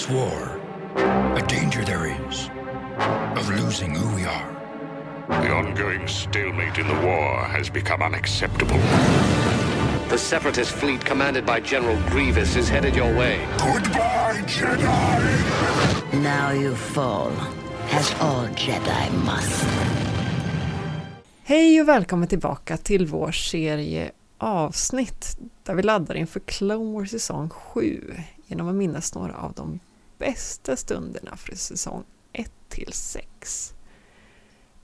this war, a danger there is of losing who we are. The ongoing stalemate in the war has become unacceptable. The Separatist fleet commanded by General Grievous is headed your way. Goodbye, Jedi! Now you fall, as all Jedi must. Hej och välkommen tillbaka till vår serie avsnitt där vi laddar inför Clone Wars säsong 7 genom att minnas några av de bästa stunderna för säsong 1 till 6.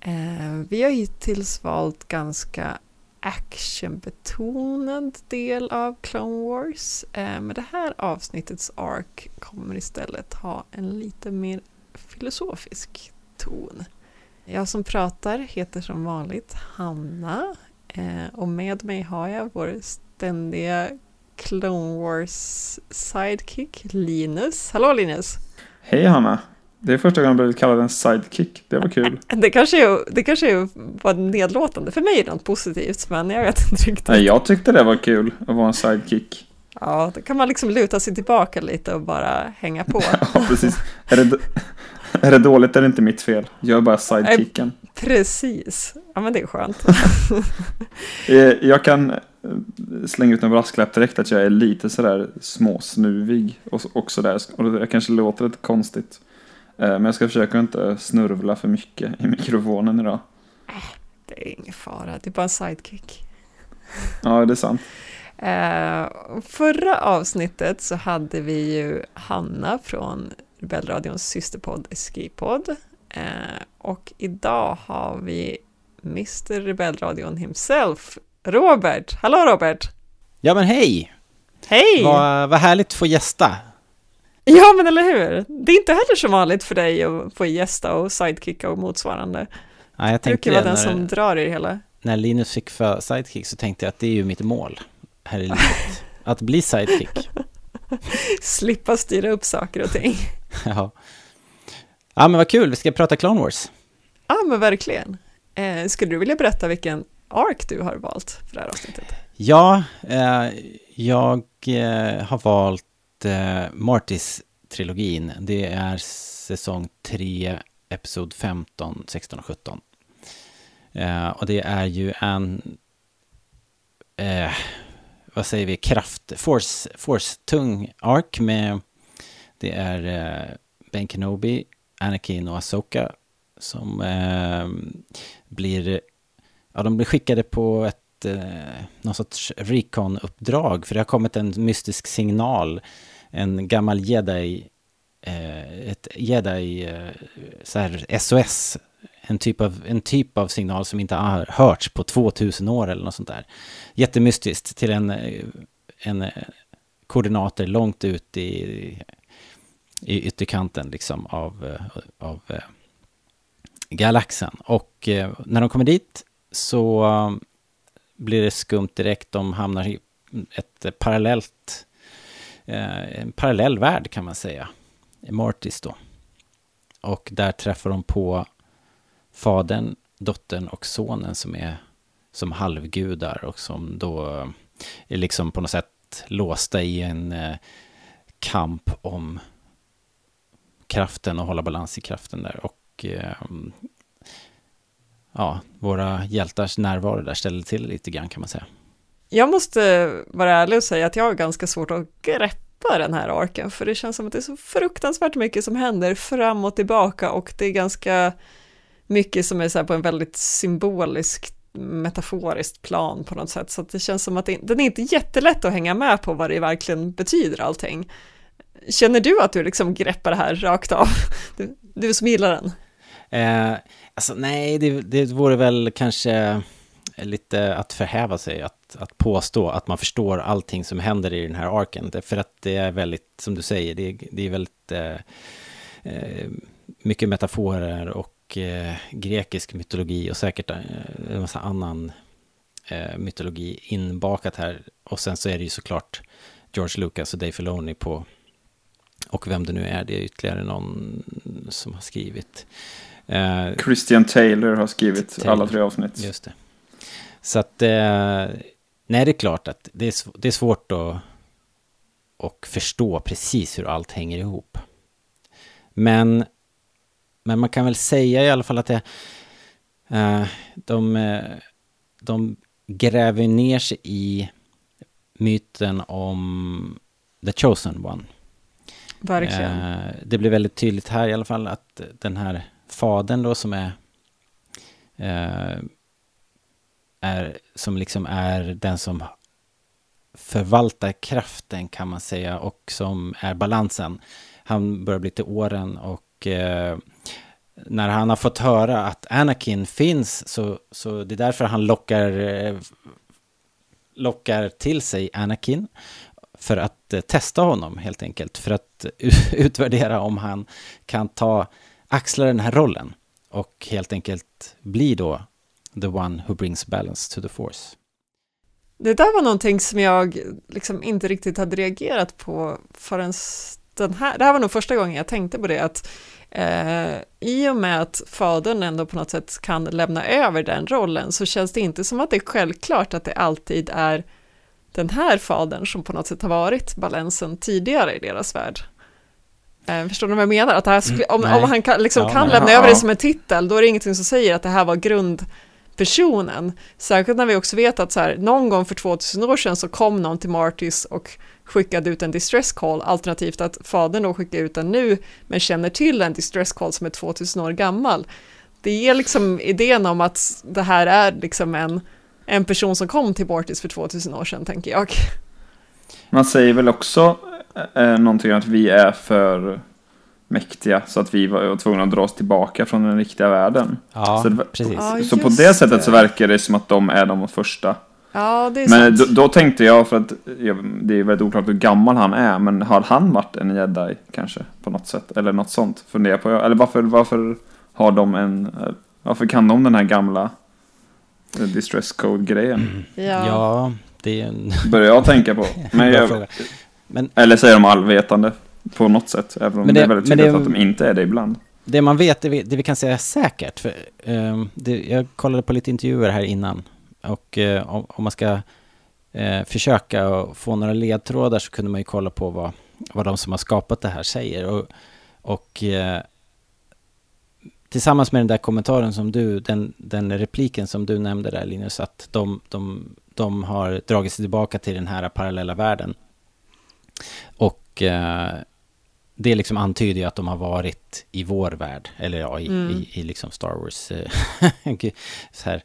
Eh, vi har hittills valt ganska actionbetonad del av Clone Wars. Eh, men det här avsnittets ark kommer istället ha en lite mer filosofisk ton. Jag som pratar heter som vanligt Hanna eh, och med mig har jag vår ständiga Clone Wars sidekick Linus. Hallå Linus! Hej Hanna! Det är första gången jag blivit kallad en sidekick. Det var kul. Det kanske, är, det kanske var nedlåtande. För mig är det något positivt, men jag vet inte riktigt. Nej, jag tyckte det var kul att vara en sidekick. Ja, då kan man liksom luta sig tillbaka lite och bara hänga på. ja, precis. Är det, är det dåligt är det inte mitt fel. Jag är bara sidekicken. Precis. Ja, men det är skönt. Eh, jag kan slänga ut en brasklapp direkt att jag är lite sådär småsnuvig och, och sådär. Och det kanske låter lite konstigt. Eh, men jag ska försöka inte snurvla för mycket i mikrofonen idag. Det är ingen fara, det är bara en sidekick. Ja, det är sant. Uh, förra avsnittet så hade vi ju Hanna från Rebellradions systerpodd Escape-podd. Och idag har vi Mr Rebellradion himself, Robert. Hallå Robert! Ja men hej! Hej! Vad, vad härligt att få gästa. Ja men eller hur! Det är inte heller så vanligt för dig att få gästa och sidekicka och motsvarande. Ja, jag tänkte det brukar vara den som drar i det hela. När Linus fick för sidekick så tänkte jag att det är ju mitt mål här i livet. att bli sidekick. Slippa styra upp saker och ting. ja. Ja men vad kul, vi ska prata Clone Wars. Ja men verkligen. Eh, skulle du vilja berätta vilken ark du har valt för det här avsnittet? Ja, eh, jag eh, har valt eh, Martis-trilogin. Det är säsong 3, episod 15, 16 och 17. Eh, och det är ju en, eh, vad säger vi, kraft, force, force-tung ark med, det är eh, Ben Kenobi, Anakin och Asoka som eh, blir, ja de blir skickade på ett, eh, någon sorts recon-uppdrag för det har kommit en mystisk signal, en gammal jedi, eh, ett jedi, eh, så här SOS, en typ, av, en typ av signal som inte har hörts på 2000 år eller något sånt där. Jättemystiskt till en, eh, en eh, koordinater långt ut i, i ytterkanten liksom av, eh, av galaxen. Och när de kommer dit så um, blir det skumt direkt. De hamnar i ett parallellt, eh, en parallell värld kan man säga. Mortis då. Och där träffar de på fadern, dottern och sonen som är som halvgudar och som då eh, är liksom på något sätt låsta i en eh, kamp om kraften och hålla balans i kraften där. Och ja, våra hjältars närvaro där ställer till lite grann kan man säga. Jag måste vara ärlig och säga att jag har ganska svårt att greppa den här arken, för det känns som att det är så fruktansvärt mycket som händer fram och tillbaka och det är ganska mycket som är så på en väldigt symbolisk metaforiskt plan på något sätt, så att det känns som att det, den är inte jättelätt att hänga med på vad det verkligen betyder allting. Känner du att du liksom greppar det här rakt av? Du, du som gillar den? Eh, alltså nej, det, det vore väl kanske lite att förhäva sig att, att påstå att man förstår allting som händer i den här arken. För att det är väldigt, som du säger, det är, det är väldigt eh, eh, mycket metaforer och eh, grekisk mytologi och säkert eh, en massa annan eh, mytologi inbakat här. Och sen så är det ju såklart George Lucas och Dave Filoni på och vem det nu är, det är ytterligare någon som har skrivit. Eh, Christian Taylor har skrivit Taylor. alla tre avsnitt. Just det. Så att, eh, nej det är klart att det är, det är svårt att och förstå precis hur allt hänger ihop. Men, men man kan väl säga i alla fall att det, eh, de, de gräver ner sig i myten om The Chosen One. Verkligen. Eh, det blir väldigt tydligt här i alla fall att den här fadern då som är, eh, är som liksom är den som förvaltar kraften kan man säga och som är balansen. Han börjar bli till åren och eh, när han har fått höra att Anakin finns så, så det är därför han lockar, eh, lockar till sig Anakin för att eh, testa honom helt enkelt. För att utvärdera om han kan ta, axla den här rollen och helt enkelt bli då the one who brings balance to the force. Det där var någonting som jag liksom inte riktigt hade reagerat på förrän den här, det här var nog första gången jag tänkte på det, att eh, i och med att fadern ändå på något sätt kan lämna över den rollen så känns det inte som att det är självklart att det alltid är den här fadern som på något sätt har varit balansen tidigare i deras värld. Eh, förstår du vad jag menar? Att det här, skulle- om, Mm, om han kan, liksom Ja, kan men- lämna ja. över det som en titel, då är det ingenting som säger att det här var grundpersonen. Särskilt när vi också vet att så här, någon gång för 2000 år sedan så kom någon till Martis och skickade ut en distress call, alternativt att fadern då skickar ut den nu, men känner till en distress call som är 2000 år gammal. Det ger liksom idén om att det här är liksom en, en person som kom till Martis för 2000 år sedan, tänker jag. Man säger väl också eh, någonting om att vi är för mäktiga så att vi var tvungna att dra oss tillbaka från den riktiga världen. Ja, så, det, precis. Ja, så på det sättet så verkar det som att de är de första. Ja, det är Men sant. då, då tänkte jag, för att jag, det är väldigt oklart hur gammal han är, men har han varit en jedi kanske på något sätt? Eller något sånt funderar på jag. Eller varför, varför har de en, eh, varför kan de den här gamla eh, distress code-grejen? Ja. Ja, det är en Börjar jag tänka på. Men jag. Men eller säger de allvetande på något sätt, även om det, det- är väldigt tydligt det- att de inte är det ibland. det man vet, det vi, det vi kan säga säkert, för ehm, det, jag kollade på lite intervjuer här innan, och eh, om, om man ska eh, försöka och få några ledtrådar så kunde man ju kolla på vad, vad de som har skapat det här säger. Och, och eh, tillsammans med den där kommentaren som du, den, den repliken som du nämnde där Linus, att de, de, de har dragit sig tillbaka till den här parallella världen. Och eh, det liksom antyder ju att de har varit i vår värld, eller ja, i, Mm. i, i liksom Star Wars, eh, så här,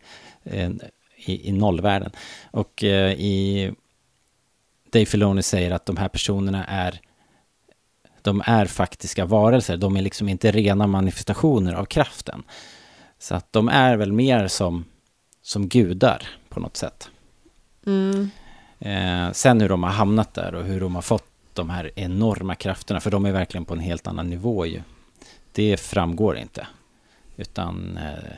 i, i nollvärlden. Och eh, i Dave Filoni säger att de här personerna är de är faktiska varelser, de är liksom inte rena manifestationer av kraften. Så att de är väl mer som, som gudar på något sätt. Mm. Eh, sen hur de har hamnat där och hur de har fått de här enorma krafterna, för de är verkligen på en helt annan nivå ju. Det framgår inte. Utan, eh,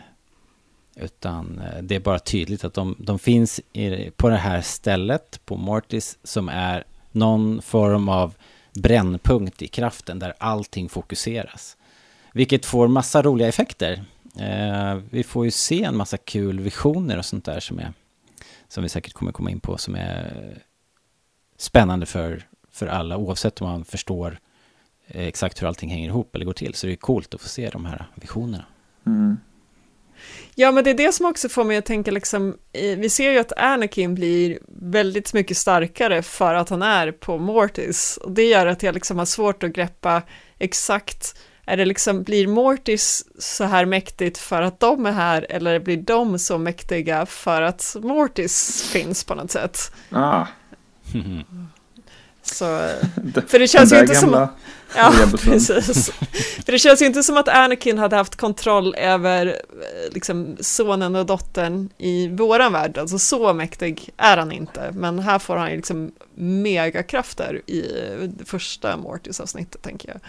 utan eh, det är bara tydligt att de, de finns i, på det här stället, på Mortis, som är någon form av brännpunkt i kraften där allting fokuseras. Vilket får massa roliga effekter. Eh, vi får ju se en massa kul visioner och sånt där som är som vi säkert kommer komma in på, som är spännande för, för alla, oavsett om man förstår eh, exakt hur allting hänger ihop eller går till. Så det är coolt att få se de här visionerna. Mm. Ja, men det är det som också får mig att tänka liksom, vi ser ju att Anakin blir väldigt mycket starkare för att han är på Mortis. Och det gör att jag liksom har svårt att greppa exakt, är det liksom, blir Mortis så här mäktigt för att de är här, eller blir de så mäktiga för att Mortis finns på något sätt? Ah, Så, för det känns ju inte som Ja, precis. För det känns ju inte som att Anakin hade haft kontroll över eh, liksom, sonen och dottern i våran värld. Alltså så mäktig är han inte. Men här får han ju liksom megakrafter i det första Mortis-avsnittet, tänker jag.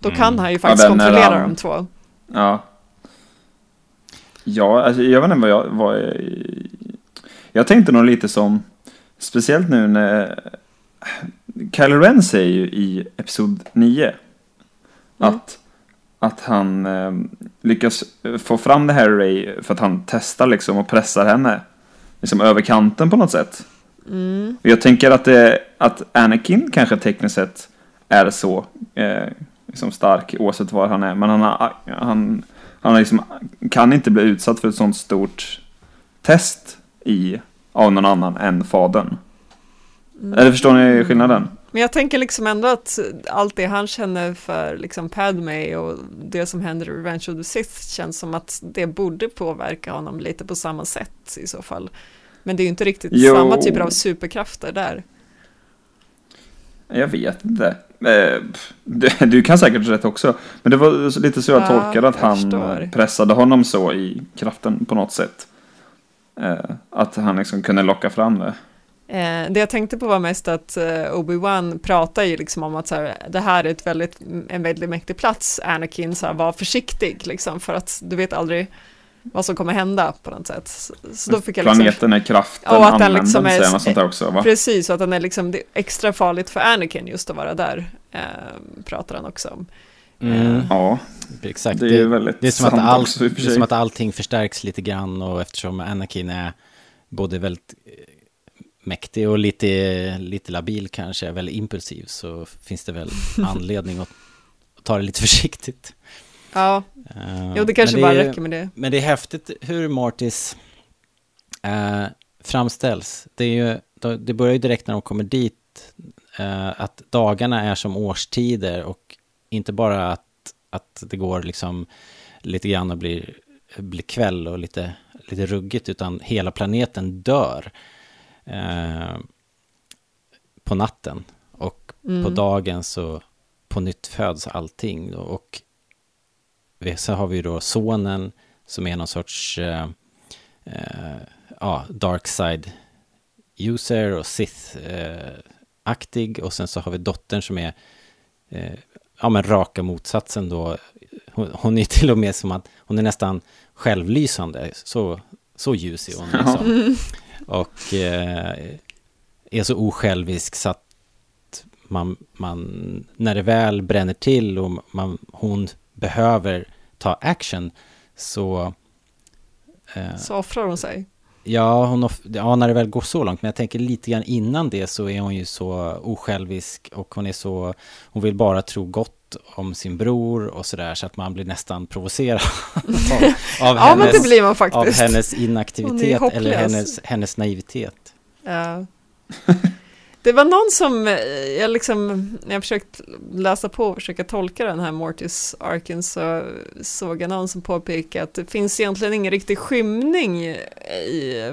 Då kan Mm. han ju faktiskt Ja, kontrollera han- de två. Ja. Ja, alltså, jag vet inte vad jag... Vad jag, jag tänkte nog lite som... Speciellt nu när... Kylo Ren säger ju i Episod 9 att, att han eh, lyckas få fram det här Ray för att han testar liksom och pressar henne liksom över kanten på något sätt. Och jag tänker att, det, att Anakin kanske tekniskt sett är så. Eh, liksom stark oavsett var han är. Men han, har, han, han liksom, kan inte bli utsatt för ett sånt stort test i, av någon annan än fadern. Eller förstår ni skillnaden? Men jag tänker liksom ändå att allt det han känner för liksom Padme och det som händer i Revenge of the Sith känns som att det borde påverka honom lite på samma sätt i så fall. Men det är ju inte riktigt Jo. samma typer av superkrafter där. Jag vet inte. Eh, Du, kan säkert rätt också. Men det var lite så jag Ja, tolkade att jag han förstår. pressade honom så i kraften på något sätt. Eh, Att han liksom kunde locka fram det. Eh, det jag tänkte på var mest att Obi-Wan pratar ju liksom om att så här, det här är ett väldigt, en väldigt mäktig plats, Anakin, så här, var försiktig liksom, för att du vet aldrig vad som kommer hända på något sätt. Så, då fick jag liksom, Planeten är kraften, och att den liksom är- säger något sånt där också va? precis, och att den är liksom det är extra farligt för Anakin just att vara där, eh, pratar han också om. Mm, Ja, exakt. det är ju väldigt Det är, som att sant allt, också i och det är som att allting förstärks lite grann och eftersom Anakin är både väldigt eh, mäktig och lite, lite labil kanske, väldigt impulsiv så finns det väl anledning att, att ta det lite försiktigt. Ja, Eh, jo det kanske bara är- räcker med det. Men det är häftigt hur Mortis eh, framställs. Det, är ju, det börjar ju direkt när de kommer dit, eh, att dagarna är som årstider och inte bara att, att det går liksom lite grann och blir, blir kväll och lite, lite ruggigt, utan hela planeten dör på natten. Och på dagen så på nytt föds allting. Och så har vi då sonen som är någon sorts eh, eh, ja, dark side user och Sith-aktig. och sen så har vi dottern som är eh, ja, men raka motsatsen då. Hon, hon är till och med som att hon är nästan självlysande. Så, så ljus är hon. Liksom. Och eh, är så osjälvisk så att man, man, när det väl bränner till och man, hon behöver ta action så... Eh, Så offrar hon sig. ja, hon, off- ja, när det väl går så långt. Men jag tänker lite grann innan det så är hon ju så osjälvisk och hon är så... Hon vill bara tro gott om sin bror och sådär så att man blir nästan provocerad av, av, Ja, men det hennes, blir man av hennes inaktivitet eller hennes, hennes naivitet. Ja. Det var någon som, eh, jag liksom, när jag försökt läsa på och försöka tolka den här Mortis arken så såg jag någon som påpekade att det finns egentligen ingen riktig skymning i,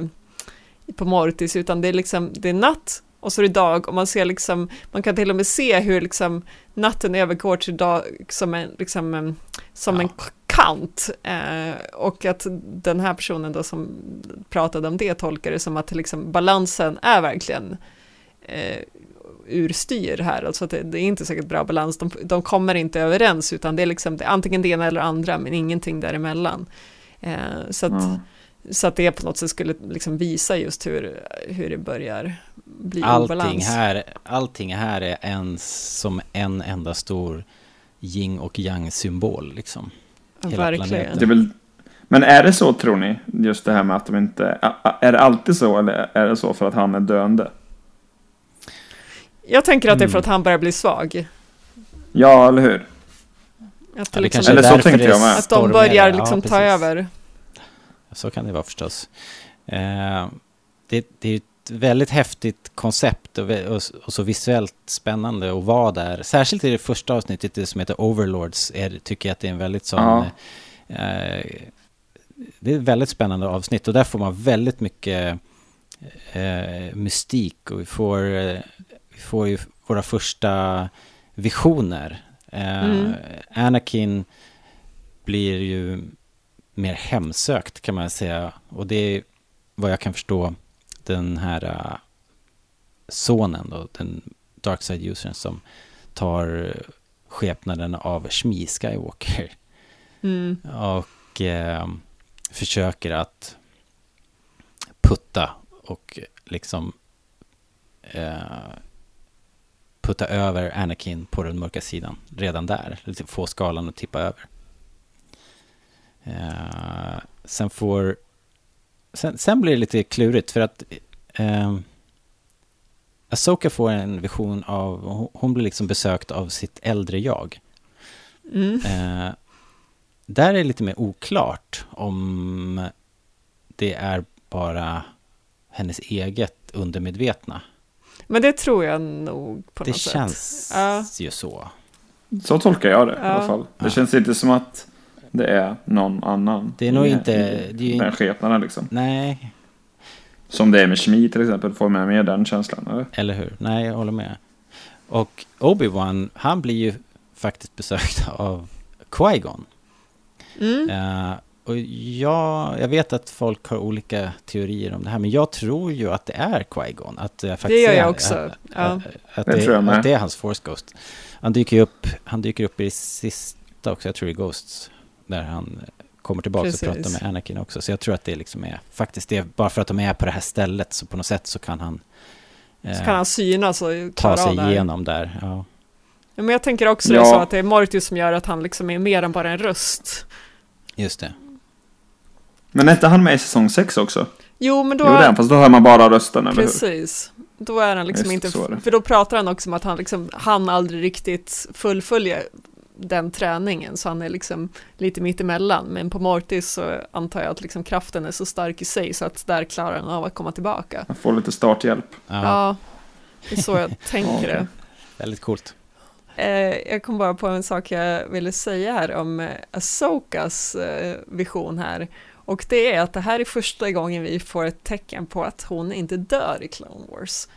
på Mortis utan det är liksom, det är natt och så är det dag och man ser liksom, man kan till och med se hur liksom natten övergår till dag som en, liksom, en- som en kant eh, och att den här personen då som pratade om det tolkar det som att liksom balansen är verkligen eh, urstyr här, alltså att det, det är inte säkert bra balans, de, de kommer inte överens utan det är liksom det, antingen det ena eller andra men ingenting däremellan. Eh, så, att, Ja. så att det på något sätt skulle liksom visa just hur, hur det börjar bli Allting obalans. här, allting här är en som en enda stor yin och yang symbol liksom. Ja, hela verkligen. planeten. Det är väl, men är det så tror ni? Just det här med att de inte... Är det alltid så eller är det så för att han är döende? Jag tänker att det är för Mm. att han börjar bli svag. Ja, eller hur? Att, Ja, det liksom, Eller så tänkte det jag med. att de börjar Ja, liksom ta precis. över. Så kan det vara förstås. Eh, det, det är ett väldigt häftigt koncept och, och, och så visuellt spännande att vara där. Särskilt i det första avsnittet, det som heter Overlords, är, tycker jag att det är en väldigt sån... Ja. Eh, det är ett väldigt spännande avsnitt och där får man väldigt mycket eh, mystik och vi får, vi får ju våra första visioner. Eh, Mm. Anakin blir ju mer hemsökt kan man säga. Och det är vad jag kan förstå den här uh, sonen då, den dark side usern som tar skepnaden av Shmi Skywalker. Mm. Och eh, försöker att putta och liksom eh, putta över Anakin på den mörka sidan redan där. Få skalan att tippa över. Eh, sen får... Sen, sen blir det lite klurigt för att eh, Asoka får en vision av... hon- blir liksom besökt av sitt äldre jag. Mm. Eh, där är det lite mer oklart om det är bara hennes eget undermedvetna. Men det tror jag nog på Det något känns sätt. Ja. ju så. Så tolkar jag det i Ja. alla fall. Det Ja. känns inte som att det är någon annan. Det är nog i- inte- i det är ju Den skepnaden liksom. Nej, Som det är med Shmi till exempel. Får man med den känslan eller? eller hur? Nej, jag håller med. Och Obi-Wan, han blir ju faktiskt besökt av Qui-Gon. Mm. Eh, och jag, jag vet att folk har olika teorier om det här, men jag tror ju att det är Qui-Gon. Att det, faktiskt gör är, jag också, Att, ja. att, att, Det det, tror jag att det är hans Force Ghost. Han dyker upp, han dyker upp i sista också, jag tror i Ghosts, där han kommer tillbaka Precis. och pratar med Anakin också. Så jag tror att det liksom är faktiskt det, bara för att de är på det här stället, så på något sätt så kan han eh, Så kan han synas och ta sig det här. igenom där. Ja. Ja, Men jag tänker också Ja. det är så att det är Mortius som gör att han liksom är mer än bara en röst. Just det. Men är inte han med i säsong 6 också? Jo, men då... Jo, är han, fast då hör man bara rösten, eller hur? Precis. Då är han liksom Just inte, för då pratar han också om att han liksom, han aldrig riktigt fullföljer den träningen, så han är liksom lite mittemellan. Men på Mortis så antar jag att liksom kraften är så stark i sig, så att där klarar han av att komma tillbaka. Han får lite starthjälp. Ja, Ja, det är så jag tänker det. Väldigt coolt. Eh, jag kom bara på en sak jag ville säga här om eh, Asokas eh, vision här. Och det är att det här är första gången vi får ett tecken på att hon inte dör i Clone Wars.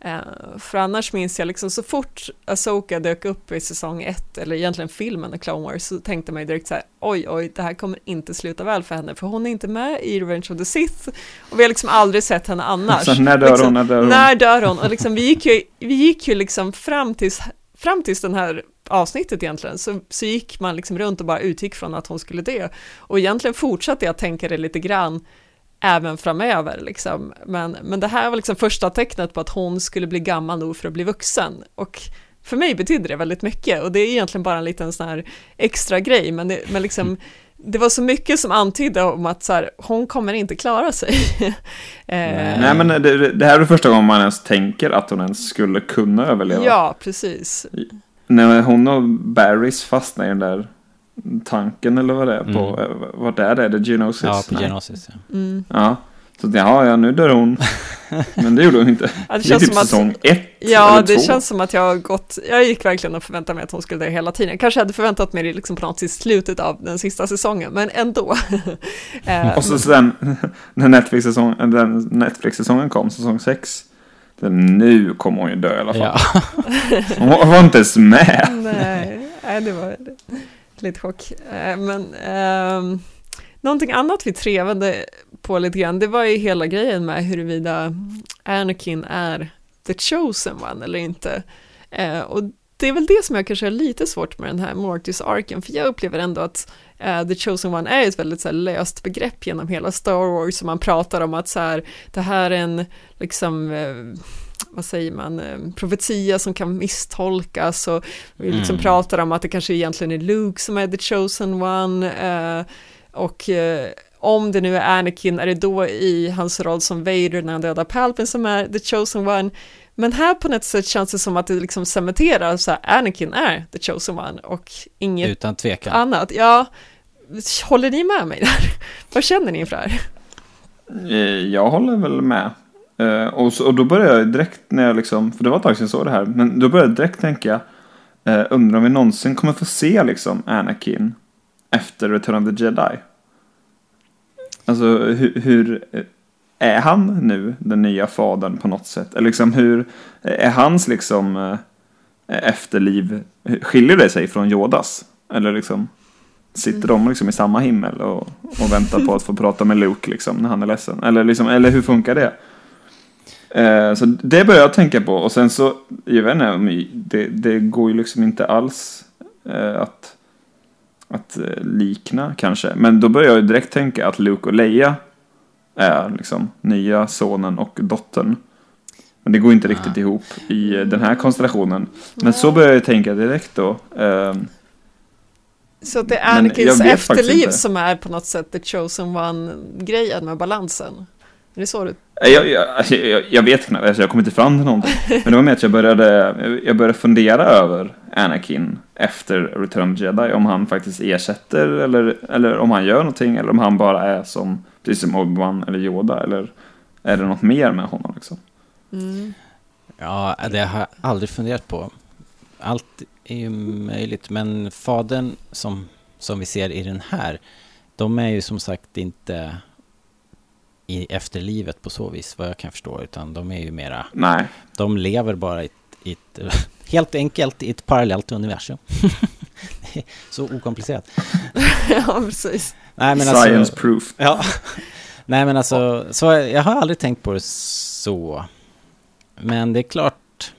Eh, för annars minns jag liksom så fort Asoka dök upp i säsong ett, eller egentligen filmen av Clone Wars, så tänkte man ju direkt så här, oj, oj, det här kommer inte sluta väl för henne, för hon är inte med i Revenge of the Sith, och vi har liksom aldrig sett henne annars. Så när dör Liksom, hon? När dör hon? När dör hon? Och liksom, vi gick ju, vi gick ju liksom fram tills, fram tills den här avsnittet egentligen, så, så gick man liksom runt och bara utgick från att hon skulle dö. Och egentligen fortsatte jag tänka det lite grann även framöver. Liksom. Men, men det här var liksom första tecknet på att hon skulle bli gammal nog för att bli vuxen. Och för mig betydde det väldigt mycket och det är egentligen bara en liten sån här extra grej, men, det, men liksom det var så mycket som antydde om att så här, hon kommer inte klara sig. eh, Nej, men det, det här är första gången man ens tänker att hon ens skulle kunna överleva. ja, precis. När hon och Barrys fastnar i den där tanken eller vad det är på. Mm. eh, Vart är det? Det Genosis? Ja, på Nej. Genosis. Ja. Mm. Ja. Så jaha, ja nu dör hon. Men det gjorde hon inte. Ja, det det är känns typ som att- säsong ett Ja, eller det två. känns som att jag har gått, jag gick verkligen och förväntade mig att hon skulle dö hela tiden. Jag kanske hade förväntat mig det liksom på något i slutet av den sista säsongen, men ändå. Eh, Och så sen när Netflix-säsongen den Netflix-säsongen kom, säsong 6. Nu kommer hon ju dö i alla fall. Ja. Hon var- var inte ens med. Nej, nej, det var lite chock. Eh, Men ehm, någonting annat vi trevade på lite grann, det var ju hela grejen med huruvida Anakin är the chosen one eller inte. Eh, och det är väl det som jag kanske har lite svårt med den här Mortis-arken, för jag upplever ändå att eh, the chosen one är ett väldigt så här, löst begrepp genom hela Star Wars, och man pratar om att så här, det här är en, liksom, eh, vad säger man, eh, profetia som kan misstolkas och vi liksom Mm. pratar om att det kanske egentligen är Luke som är the chosen one och om det nu är Anakin är det då i hans roll som Vader när han dödar Palpatine som är the chosen one men här på något sätt känns det som att det liksom cementerar så här, Anakin är the chosen one och inget Utan tvekan. annat. Ja, håller ni med mig där? Vad känner ni inför det här? Eh, Jag håller väl med. Eh, Och, så, och då började jag direkt när jag liksom, för det var ett tag sedan jag såg det här, men då började jag direkt tänka, eh, undrar om vi någonsin kommer få se liksom Anakin efter Return of the Jedi. Alltså hur, hur är han nu den nya fadern på något sätt? Eller liksom hur är hans liksom eh, efterliv, skiljer det sig från Yodas? Eller liksom sitter de liksom i samma himmel och, och väntar på att få prata med Luke liksom när han är ledsen? Eller, liksom, eller hur funkar det? Eh, så det börjar jag tänka på och sen så, jag vet inte, om- det, det går ju liksom inte alls eh, att, att eh, likna kanske. Men då börjar jag ju direkt tänka att Luke och Leia är liksom nya sonen och dottern. Men det går inte riktigt Ah. ihop i eh, den här konstellationen. Men så började jag tänka direkt då. ehm, Så det är Anakins efterliv som är på något sätt the chosen one-grejen med balansen? Är det så du Jag, jag, alltså, jag, jag vet knappt, alltså, jag kom inte fram till någonting. Men det var med att jag började, jag började fundera över Anakin efter Return of the Jedi. Om han faktiskt ersätter eller, eller om han gör någonting. Eller om han bara är som, precis som Obi-Wan eller Yoda. Eller är det något mer med honom liksom? Ja, det har jag aldrig funderat på. Allt är ju möjligt, men fadern som, som vi ser i den här, de är ju som sagt inte i efterlivet på så vis, vad jag kan förstå, utan de är ju mera, Nej. de lever bara i ett, i ett helt enkelt i ett parallellt universum. så okomplicerat. ja, precis. Nej, men Science alltså, proof. Ja. Nej men alltså, så jag har aldrig tänkt på det så. Men det är klart.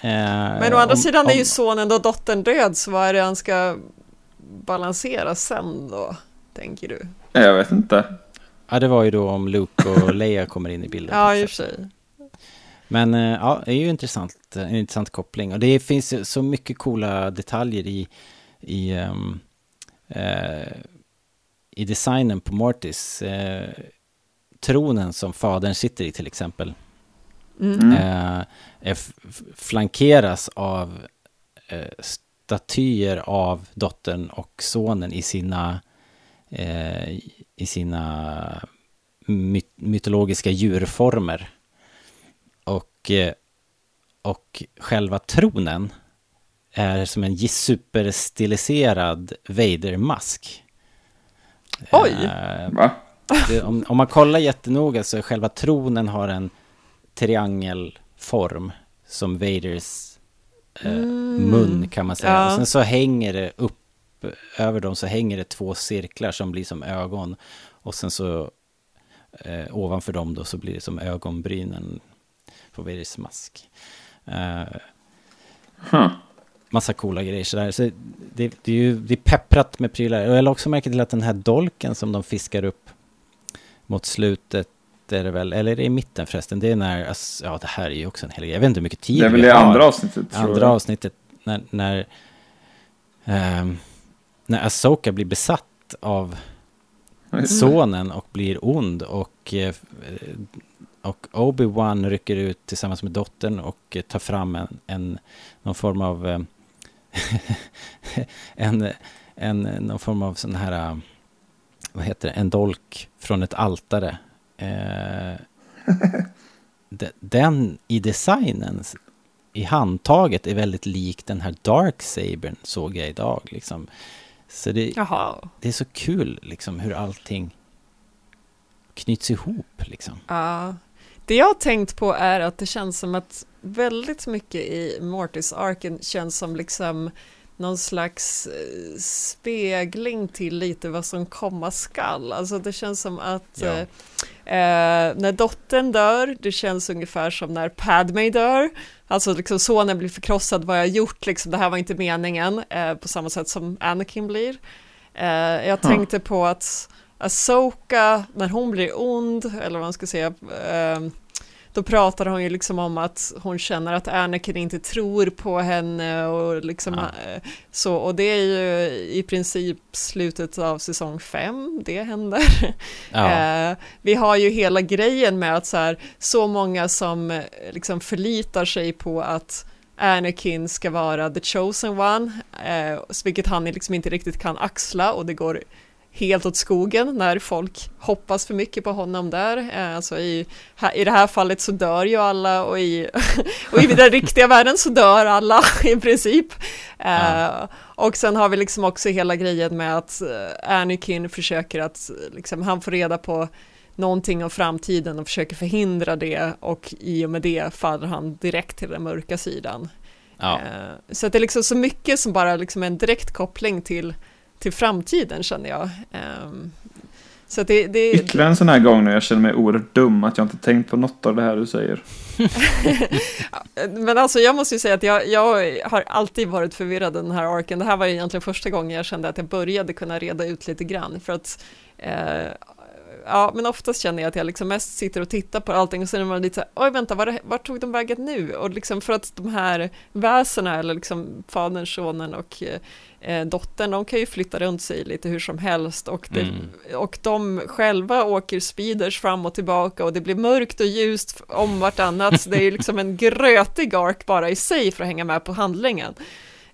Eh, Men å andra om- sidan är ju om- sonen och dottern död, så vad är det han ska balansera sen då, tänker du? Jag vet inte. Ja, det var ju då om Luke och Leia kommer in i bilden. Ja, i och för sig. Men eh, ja, det är ju intressant, en intressant koppling. Och det finns så mycket coola detaljer i, i, ehm, eh, i designen på Mortis. Eh, tronen som fadern sitter i till exempel. Mm. eh, f- flankeras av eh, statyer av dottern och sonen i sina, eh, i sina my- mytologiska djurformer. Och, eh, och själva tronen är som en superstiliserad Vader-mask. Oj! Va? det, om, om man kollar jättenoga så är själva tronen har en triangelform som Vaders eh, mun kan man säga. ja. Och sen så hänger det upp över dem så hänger det två cirklar som blir som ögon. Och sen så eh, ovanför dem då så blir det som ögonbrynen på Vaders mask. Eh, Huh. massa coola grejer sådär. Så det, det är ju det är pepprat med prylar. Och jag la också märke till att den här dolken som de fiskar upp mot slutet är det väl, eller är det i mitten förresten? Det är när, ja det här är ju också en hel grej. Jag vet inte hur mycket tid Det är väl i har. andra avsnittet Andra avsnittet när, när, ehm, när Asoka blir besatt av sonen och blir ond och, eh, och Obi-Wan rycker ut tillsammans med dottern och tar fram en, en någon form av eh, en, en, någon form av sån här eh, vad heter det, en dolk från ett altare. De- den i designen i handtaget är väldigt lik den här Dark Sabern såg jag idag liksom. Så det, det är så kul liksom hur allting knyts ihop liksom. Ja. Det jag har tänkt på är att det känns som att väldigt mycket i Mortis-arken känns som liksom någon slags eh, spegling till lite vad som komma skall. Alltså det känns som att Ja. eh, eh, när dottern dör, det känns ungefär som när Padme dör. Alltså liksom sonen blir förkrossad, vad jag gjort, liksom, det här var inte meningen, eh, på samma sätt som Anakin blir. Eh, jag Ja. tänkte på att Asoka, när hon blir ond, eller vad man ska säga, eh, då pratar hon ju liksom om att hon känner att Anakin inte tror på henne och liksom Ja. eh, så, och det är ju i princip slutet av säsong fem det händer. Ja, Eh, vi har ju hela grejen med att så, här, så många som eh, liksom förlitar sig på att Anakin ska vara the chosen one, eh, vilket han liksom inte riktigt kan axla och det går helt åt skogen när folk hoppas för mycket på honom där. Eh, alltså i, I det här fallet så dör ju alla och i, och i den riktiga världen så dör alla i princip. Eh, Ja. och sen har vi liksom också hela grejen med att eh, Anakin försöker att, eh, liksom, han får reda på någonting om framtiden och försöker förhindra det och i och med det faller han direkt till den mörka sidan. ja. Eh, Så att det är liksom så mycket som bara liksom en direkt koppling till, till framtiden känner jag. Ehm, Så det, det, Ytterligare en sån här gång när jag känner mig oerhört dum att jag inte tänkt på något av det här du säger. Men alltså jag måste ju säga att jag, jag har alltid varit förvirrad i den här arken. Det här var egentligen första gången jag kände att jag började kunna reda ut lite grann för att eh, ja, men oftast känner jag att jag liksom mest sitter och tittar på allting och sen är man lite så här, oj vänta, var vart tog de vägen nu? Och liksom för att de här väsena, eller liksom fadern, sonen och eh, dottern, de kan ju flytta runt sig lite hur som helst och, det, Mm. och de själva åker speeders fram och tillbaka och det blir mörkt och ljust om vartannat, så det är ju liksom en grötig ark bara i sig för att hänga med på handlingen.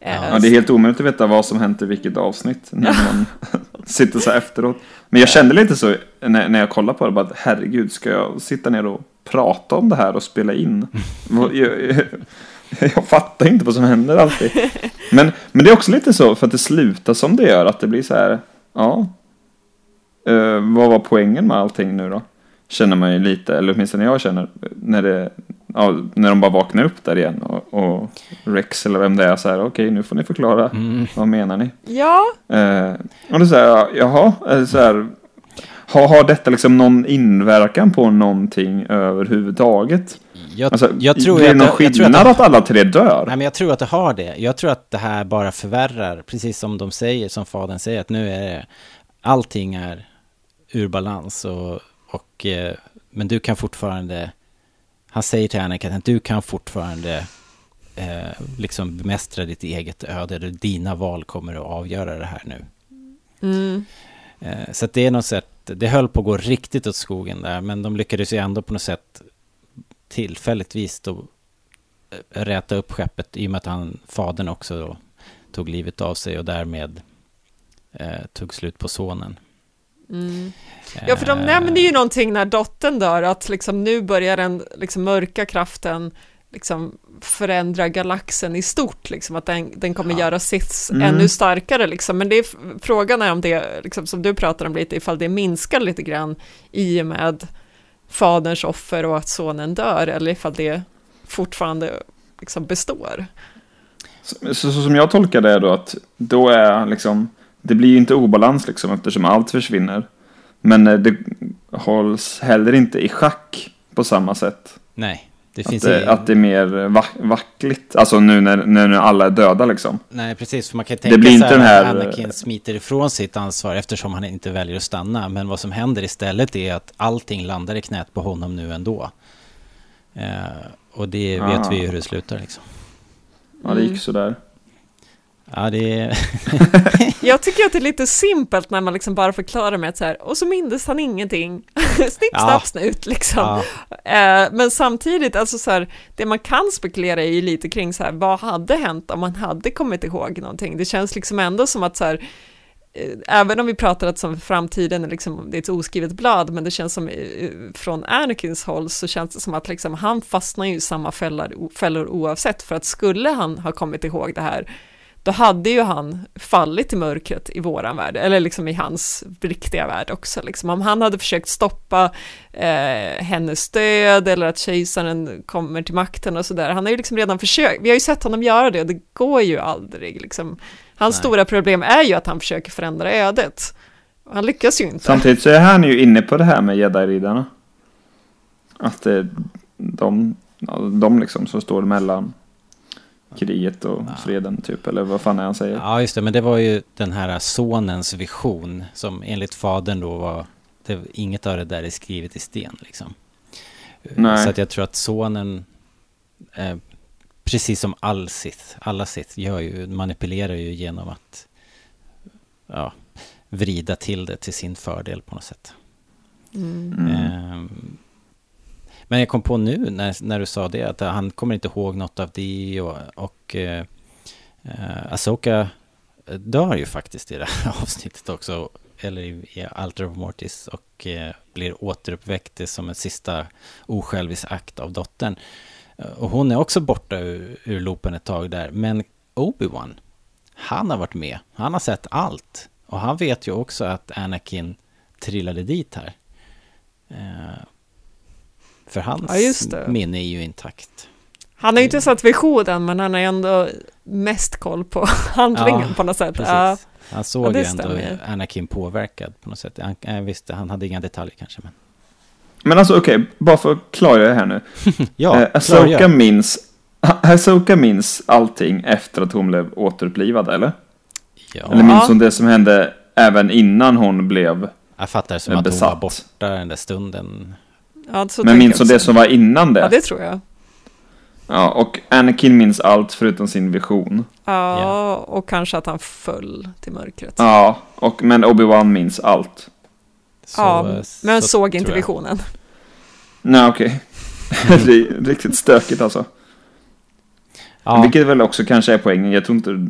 Ja, det är helt omöjligt att veta vad som hänt i vilket avsnitt när man sitter så här efteråt. Men jag kände lite så när, när jag kollade på det, bara herregud, ska jag sitta ner och prata om det här och spela in? Jag, jag, jag fattar inte vad som händer alltid. Men, men det är också lite så, för att det slutar som det gör, att det blir så här, ja. Eh, vad var poängen med allting nu då? Känner man ju lite, eller åtminstone jag känner, när, det, ja, när de bara vaknar upp där igen och, och Rex eller vem det är så här, okej nu får ni förklara, vad menar ni? ja, Eh, och då säger jag, jaha, eh, så här, har, har detta liksom någon inverkan på någonting överhuvudtaget? Jag, Alltså, jag tror blir det att någon det- jag tror att skillnad det- att alla tre dör? Nej, men jag tror att det har det. Jag tror att det här bara förvärrar, precis som de säger, som fadern säger, att nu är det, allting är ur balans och, och eh, men du kan fortfarande, han säger till Anakin att du kan fortfarande eh, liksom bemästra ditt eget öde, dina val kommer att avgöra det här nu. mm, Eh, Så att det är något sätt, det höll på att gå riktigt åt skogen där, men de lyckades ju ändå på något sätt tillfälligtvis då eh, räta upp skeppet i och med att han, fadern också då, tog livet av sig och därmed eh, tog slut på sonen. Mm. Ja, för de Eh, nämner ju någonting när dottern dör, att liksom nu börjar den liksom mörka kraften liksom förändra galaxen i stort, liksom, att den, den kommer Ja. göra sitt Mm. ännu starkare. Liksom. Men det är, frågan är om det, liksom, som du pratar om lite, ifall det minskar lite grann i och med faderns offer och att sonen dör, eller ifall det fortfarande liksom består. Så, så, så som jag tolkar det då att då är liksom, det blir ju inte obalans liksom eftersom allt försvinner. Men eh, det hålls heller inte i schack på samma sätt. Nej, det Att finns det, i, att det är mer va vackligt, alltså nu när, när nu alla är döda liksom. Nej, precis, för man kan Det tänka blir sig inte att här- Anakin smiter ifrån sitt ansvar eftersom han inte väljer att stanna. Men vad som händer istället är att allting landar i knät på honom nu ändå. Eh, och det vet vi ju hur det slutar liksom. Ja, det gick sådär. Ja, det är... Jag tycker att det är lite simpelt när man liksom bara förklarar med att så här, och så mindes han ingenting. Snipp, Ja. snapp, snut liksom. ja, Eh, men samtidigt, alltså så här, det man kan spekulera i lite kring så här, vad hade hänt om man hade kommit ihåg någonting? Det känns liksom ändå som att så här, eh, även om vi pratar att som framtiden är liksom, det är ett oskrivet blad, men det känns som eh, från Anakins håll så känns det som att liksom, han fastnar ju i samma fällor, fällor oavsett, för att skulle han ha kommit ihåg det här, då hade ju han fallit i mörkret i våran värld, eller liksom i hans riktiga värld också. Liksom. Om han hade försökt stoppa eh, hennes död eller att kejsaren kommer till makten och sådär, han har ju liksom redan försökt, vi har ju sett honom göra det och det går ju aldrig. Liksom. Hans Nej. stora problem är ju att han försöker förändra ödet. Han lyckas ju inte. Samtidigt så är han ju inne på det här med jedi-riddarna. Att det, de, de liksom som står mellan kriget och freden typ, eller vad fan är han säger. ja, just det. Men det var ju den här sonens vision som enligt fadern då var... Det, inget av det där är skrivet i sten liksom. Nej. Så att jag tror att sonen... Eh, precis som all Sith, alla Sith gör ju, manipulerar ju genom att ja, vrida till det till sin fördel på något sätt. Mm. Ehm, men jag kom på nu när, när du sa det att han kommer inte ihåg något av det och, och eh, eh Asoka dör ju faktiskt i det här avsnittet också, eller i, i Alter of Mortis och eh, blir återuppväckt som en sista osjälvisk akt av dottern. Och hon är också borta ur, ur loopen ett tag där, men Obi-Wan, han har varit med, han har sett allt. Och han vet ju också att Anakin trillade dit här. Eh, för hans Ja, just det. minne är ju intakt. Han har ju inte sett visionen, men han har ändå mest koll på handlingen Ja, på något sätt. Ja. Han såg Ja, det ju ändå stämmer. Anakin påverkad på något sätt. Han, jag visste, han hade inga detaljer kanske. Men... Men alltså okej, bara för att klargöra det här nu. Ja, eh, Asoka minns, Asoka minns allting efter att hon blev återupplivad, eller? Ja, Eller minns hon det som hände även innan hon blev Jag fattar som är att hon besatt. var borta den där stunden. Ja, så Men minns hon det som var innan det? Ja, det tror jag. Ja, och Anakin minns allt förutom sin vision. Ja, Ja. och kanske att han föll till mörkret. Ja, och, men Obi-Wan minns allt. Så, ja, men så såg inte visionen. Nej, okej. det är riktigt stökigt alltså. Ja, Vilket väl också kanske är poängen. Jag tror inte...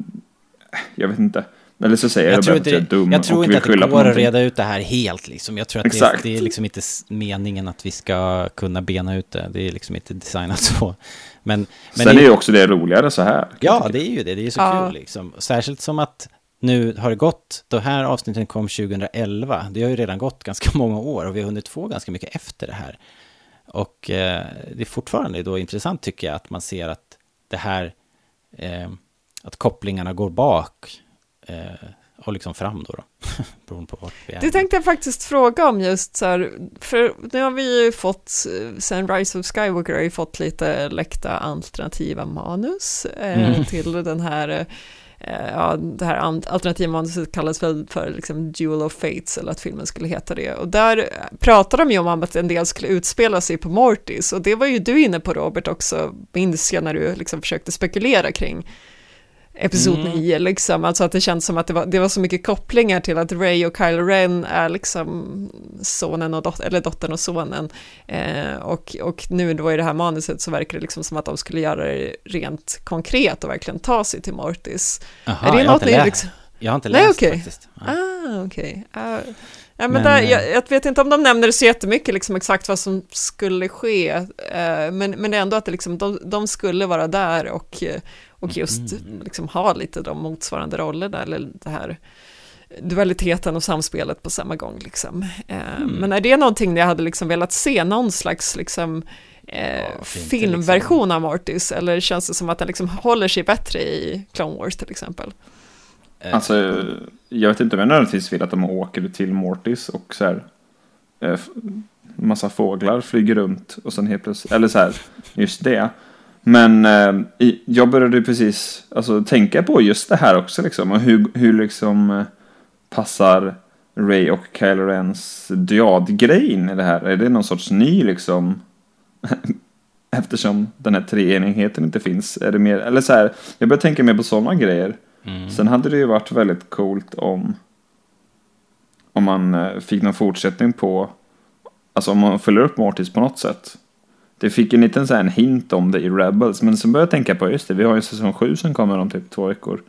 Jag vet inte. Eller så säger jag, jag tror inte, att jag är dum jag tror inte att det går att reda ut det här helt liksom. Jag tror att det, Exakt. det är liksom inte meningen att vi ska kunna bena ut det. Det är liksom inte designat så. Men, men Sen det- är ju också det roligare så här. Ja, det är ju det. Det är ju så Ja. kul liksom. Särskilt som att nu har det gått, de här avsnitten kom 2011. Det har ju redan gått ganska många år och vi har hunnit få ganska mycket efter det här. Och eh, det är fortfarande då intressant tycker jag att man ser att det här, eh, att kopplingarna går bak och liksom fram då. då. Beroende på vart vi är. Det tänkte jag faktiskt fråga om just så här, för nu har vi ju fått, eh, sen Rise of Skywalker har ju fått lite läckta alternativa manus eh, Mm. till den här, eh, ja, det här alternativa manuset kallas väl för liksom Duel of Fates, eller att filmen skulle heta det. Och där pratar de ju om att en del skulle utspela sig på Mortis, och det var ju du inne på Robert också, minns jag när du liksom försökte spekulera kring Episod Mm. 9, liksom. Alltså att det känns som att det var, det var så mycket kopplingar till att Ray och Kylo Ren är liksom sonen och dot- eller dottern och sonen. Eh, och, och nu då i det här manuset så verkar det liksom som att de skulle göra det rent konkret och verkligen ta sig till Mortis. Aha, är det jag, har något inte ni lä- liksom... jag har inte Nej, läst okej. faktiskt. Nej. Ah, okej. Ah, ja, men Men, där, eh, jag, jag vet inte om de nämner det så jättemycket, liksom exakt vad som skulle ske, eh, men, men det är ändå att det liksom, de, de skulle vara där och, och just Mm. liksom ha lite de motsvarande rollerna, eller det här dualiteten och samspelet på samma gång. Liksom. Eh, Mm. Men är det någonting ni hade liksom velat se, någon slags liksom, eh, Ja, inte, filmversion av Mortis, eller känns det som att den liksom håller sig bättre i Clone Wars till exempel? Eh, Alltså, jag vet inte om jag nödvändigtvis vill att de åker till Mortis och så här. Eh, massa fåglar flyger runt och sen helt plötsligt, eller så här, just det. Men eh, jag började precis alltså, tänka på just det här också liksom. Och hur, hur liksom eh, passar Ray och Kylo Rens dyadgrej in i det här? Är det någon sorts ny liksom? Eftersom den här treenigheten inte finns. Är det mer, eller så här, jag börjar tänka mer på sådana grejer. Mm. Sen hade det ju varit väldigt coolt om om man eh, fick någon fortsättning på alltså om man följer upp Mortis på något sätt. Det fick en liten så här en hint om det i Rebels men sen började jag tänka på just det, vi har ju säsong 7 som kommer om typ två veckor.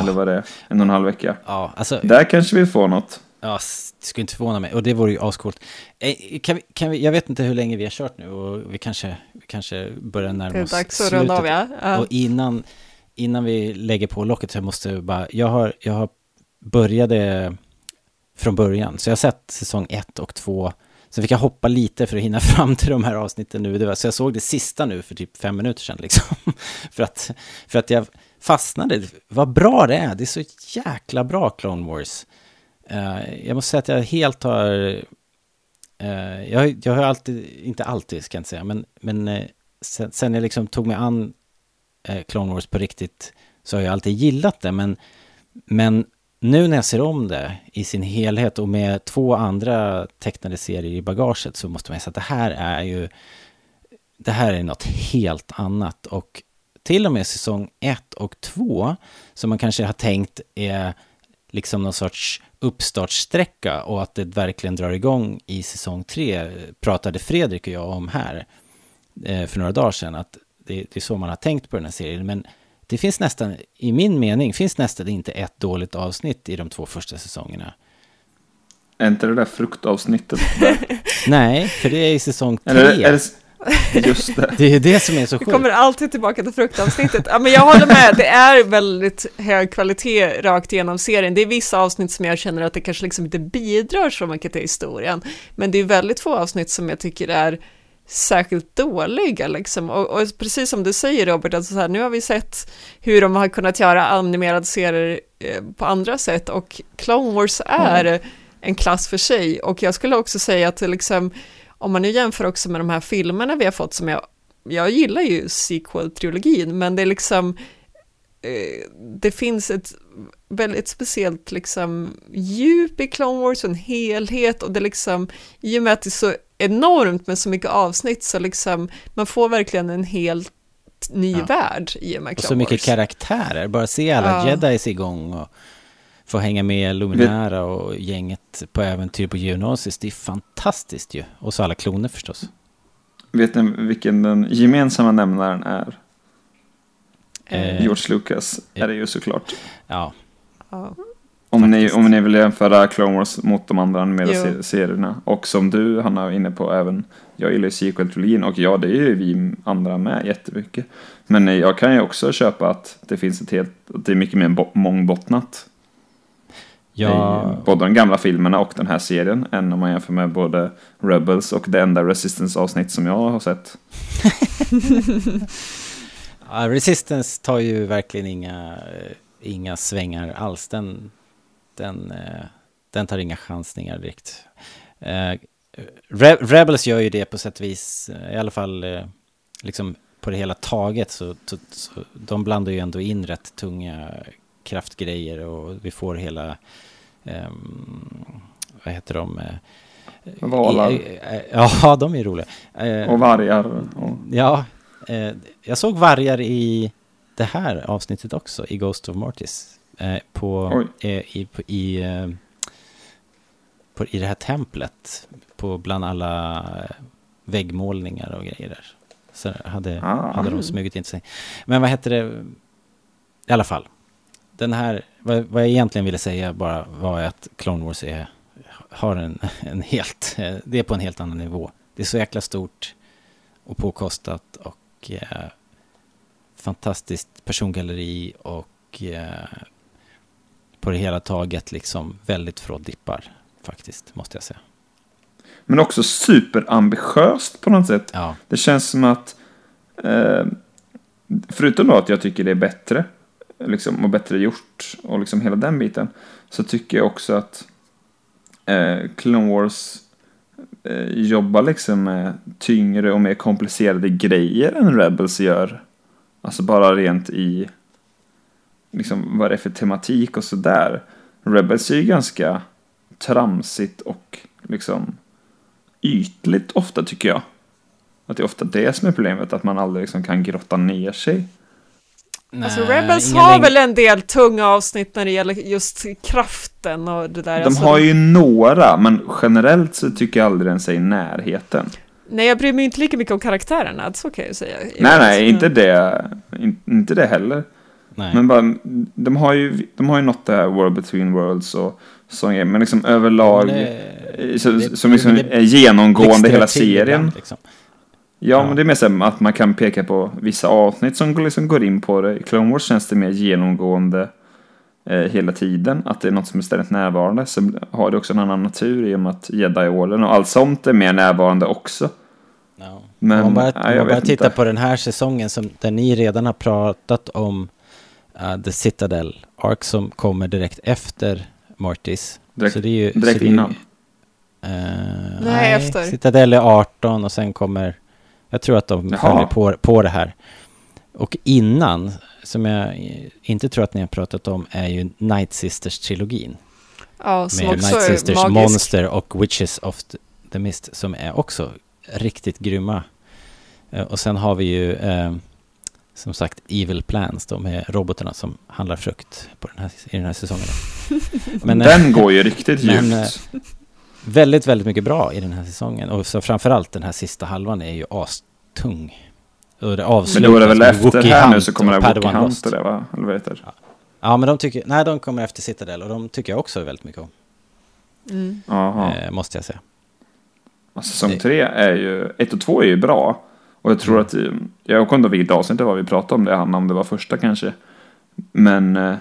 Eller vad det är, en och en halv vecka. Ja, alltså, Där kanske vi får något. Ja, det skulle inte förvåna mig. Och det vore ju ascoolt. Eh, Kan vi, kan vi, jag vet inte hur länge vi har kört nu och vi kanske, vi kanske börjar närma Det är oss dags att runda av, ja. ja. Och innan, innan vi lägger på locket så måste jag bara, jag har, jag har började från början. Så jag har sett säsong ett och två. Sen fick jag hoppa lite för att hinna fram till de här avsnitten nu. Det var, så jag såg det sista nu för typ fem minuter sedan liksom. för, att, för att jag fastnade. Vad bra det är. Det är så jäkla bra Clone Wars. Uh, jag måste säga att jag helt har... Uh, jag, jag har alltid, inte alltid ska jag inte säga, men, men uh, sen, sen jag liksom tog mig an Eh, Clone Wars på riktigt så har jag alltid gillat det. Men, men nu när jag ser om det i sin helhet och med två andra tecknade serier i bagaget så måste man säga att det här är ju det här är något helt annat och till och med säsong 1 och 2 som man kanske har tänkt är liksom någon sorts uppstartsträcka och att det verkligen drar igång i säsong 3 pratade Fredrik och jag om här eh, för några dagar sedan att det, det är så man har tänkt på den här serien men det finns nästan, i min mening, finns nästan inte ett dåligt avsnitt i de två första säsongerna. Är inte det där fruktavsnittet där? Nej, för det är i säsong 3. Eller är det, just det. Det är det som är så Vi sjukt. kommer alltid tillbaka till fruktavsnittet. Ja, men jag håller med, det är väldigt hög kvalitet rakt igenom serien. Det är vissa avsnitt som jag känner att det kanske liksom inte bidrar så mycket till historien. Men det är väldigt få avsnitt som jag tycker är särskilt dåliga liksom. Och, och precis som du säger Robert, alltså så här, nu har vi sett hur de har kunnat göra animerade serier eh, på andra sätt och Clone Wars är en klass för sig. Och jag skulle också säga att liksom, om man nu jämför också med de här filmerna vi har fått som jag jag gillar ju sequel-trilogin, men det är liksom eh, det finns ett väldigt speciellt liksom djup i Clone Wars, en helhet och det liksom, i och med att det är så enormt med så mycket avsnitt så liksom, man får verkligen en helt ny Ja. värld i och med Och så mycket karaktärer, bara se alla Ja. jedis igång och få hänga med Luminara och gänget på äventyr på Geonosis. Det är fantastiskt ju. Och så alla kloner förstås. Vet ni vilken den gemensamma nämnaren är? Eh, George Lucas är det ju såklart. Ja, Ja. Om ni, om ni vill jämföra Clone Wars mot de andra animerade serierna. Och som du, Hanna, var inne på även. Jag gillar ju sequel-trilogin och ja, det är ju vi andra med jättemycket. Men eh, jag kan ju också köpa att det finns ett helt, att det är mycket mer bo- mångbottnat. ja I både de gamla filmerna och den här serien. Än om man jämför med både Rebels och det enda Resistance-avsnitt som jag har sett. Ja, Resistance tar ju verkligen inga, eh, inga svängar alls. Den, den, eh, den tar inga chansningar direkt. Eh, Re- Rebels gör ju det på sätt och vis, eh, i alla fall liksom på det hela taget så, så, så de blandar ju ändå in rätt tunga kraftgrejer och vi får hela, ehm, vad heter de? Valar. Ja, de är roliga. Och vargar. Och, Ja, jag såg vargar i det här avsnittet också, i Ghost of Mortis. Eh, på, eh, i, på, i, eh, på, I det här templet, på bland alla väggmålningar och grejer där. Så hade, Ah. hade de smugit in sig. Men vad heter det? I alla fall. Den här, vad, vad jag egentligen ville säga bara var att Clone Wars är, har en, en helt, det är på en helt annan nivå. Det är så jäkla stort och påkostat och eh, fantastiskt persongalleri och eh, på det hela taget liksom väldigt frådippar faktiskt, måste jag säga. men också superambitiöst på något sätt. Ja, Det känns som att, eh, förutom då att jag tycker det är bättre, liksom, och bättre gjort, och liksom hela den biten, så tycker jag också att eh, Clone Wars eh, jobbar liksom med tyngre och mer komplicerade grejer än Rebels gör. Alltså bara rent i liksom vad det är för tematik och sådär. Rebels är ju ganska tramsigt och liksom ytligt ofta tycker jag. Att det är ofta det som är problemet, att man aldrig liksom kan grotta ner sig. Alltså Nej, Rebels ingen har läng- väl en del tunga avsnitt när det gäller just kraften och det där. De alltså, har ju några, men generellt så tycker jag aldrig den sig i närheten. Nej, jag bryr mig inte lika mycket om karaktärerna, så kan jag ju säga. Nej, nej, inte det, in, inte det heller. Nej. Men bara, de har ju, de har ju nått det här World Between Worlds och sån men liksom överlag, Men eh, det- så, det- som liksom det- är genomgående hela serien. liksom. Ja, Ja. men det är mer så att man kan peka på vissa avsnitt som liksom går in på det. I Clone Wars känns det mer genomgående eh, hela tiden. Att det är något som är ständigt närvarande. Sen har det också en annan natur i och med att Jedi-orden och allt sånt är mer närvarande också. Ja. Men, om man bara, nej, om jag man bara tittar inte. på den här säsongen som, där ni redan har pratat om uh, The Citadel Ark som kommer direkt efter Mortis. Direkt- så det är ju, direkt så det är innan. Eh, Nej, efter. Citadel är 18 och sen kommer, jag tror att de Jaha. följer på, på det här. Och innan, som jag inte tror att ni har pratat om, är ju Night Sisters-trilogin. Ja, som Med också Night är Sisters, magisk. Monster och Witches of the- Mist som är också riktigt grymma. Eh, Och sen har vi ju eh, som sagt Evil Plans, de är robotarna som handlar frukt på den här, i den här säsongen. Men eh, Den går ju riktigt men, djupt. väldigt, väldigt mycket bra i den här säsongen. Och så framförallt den här sista halvan är ju astung. Och det Men då är det väl med efter här nu så kommer det Padawan Hunt och det va? Eller vad heter det? Ja, men de tycker, nej de kommer efter Citadel och de tycker jag också väldigt mycket om. Mm. Eh, måste jag säga. Ja, Säsong tre är ju, ett och två är ju bra. Och jag tror att, eh, jag kommer inte ihåg vilket avsnitt det var vi pratade om det, Hanna, om det var första kanske. Men eh,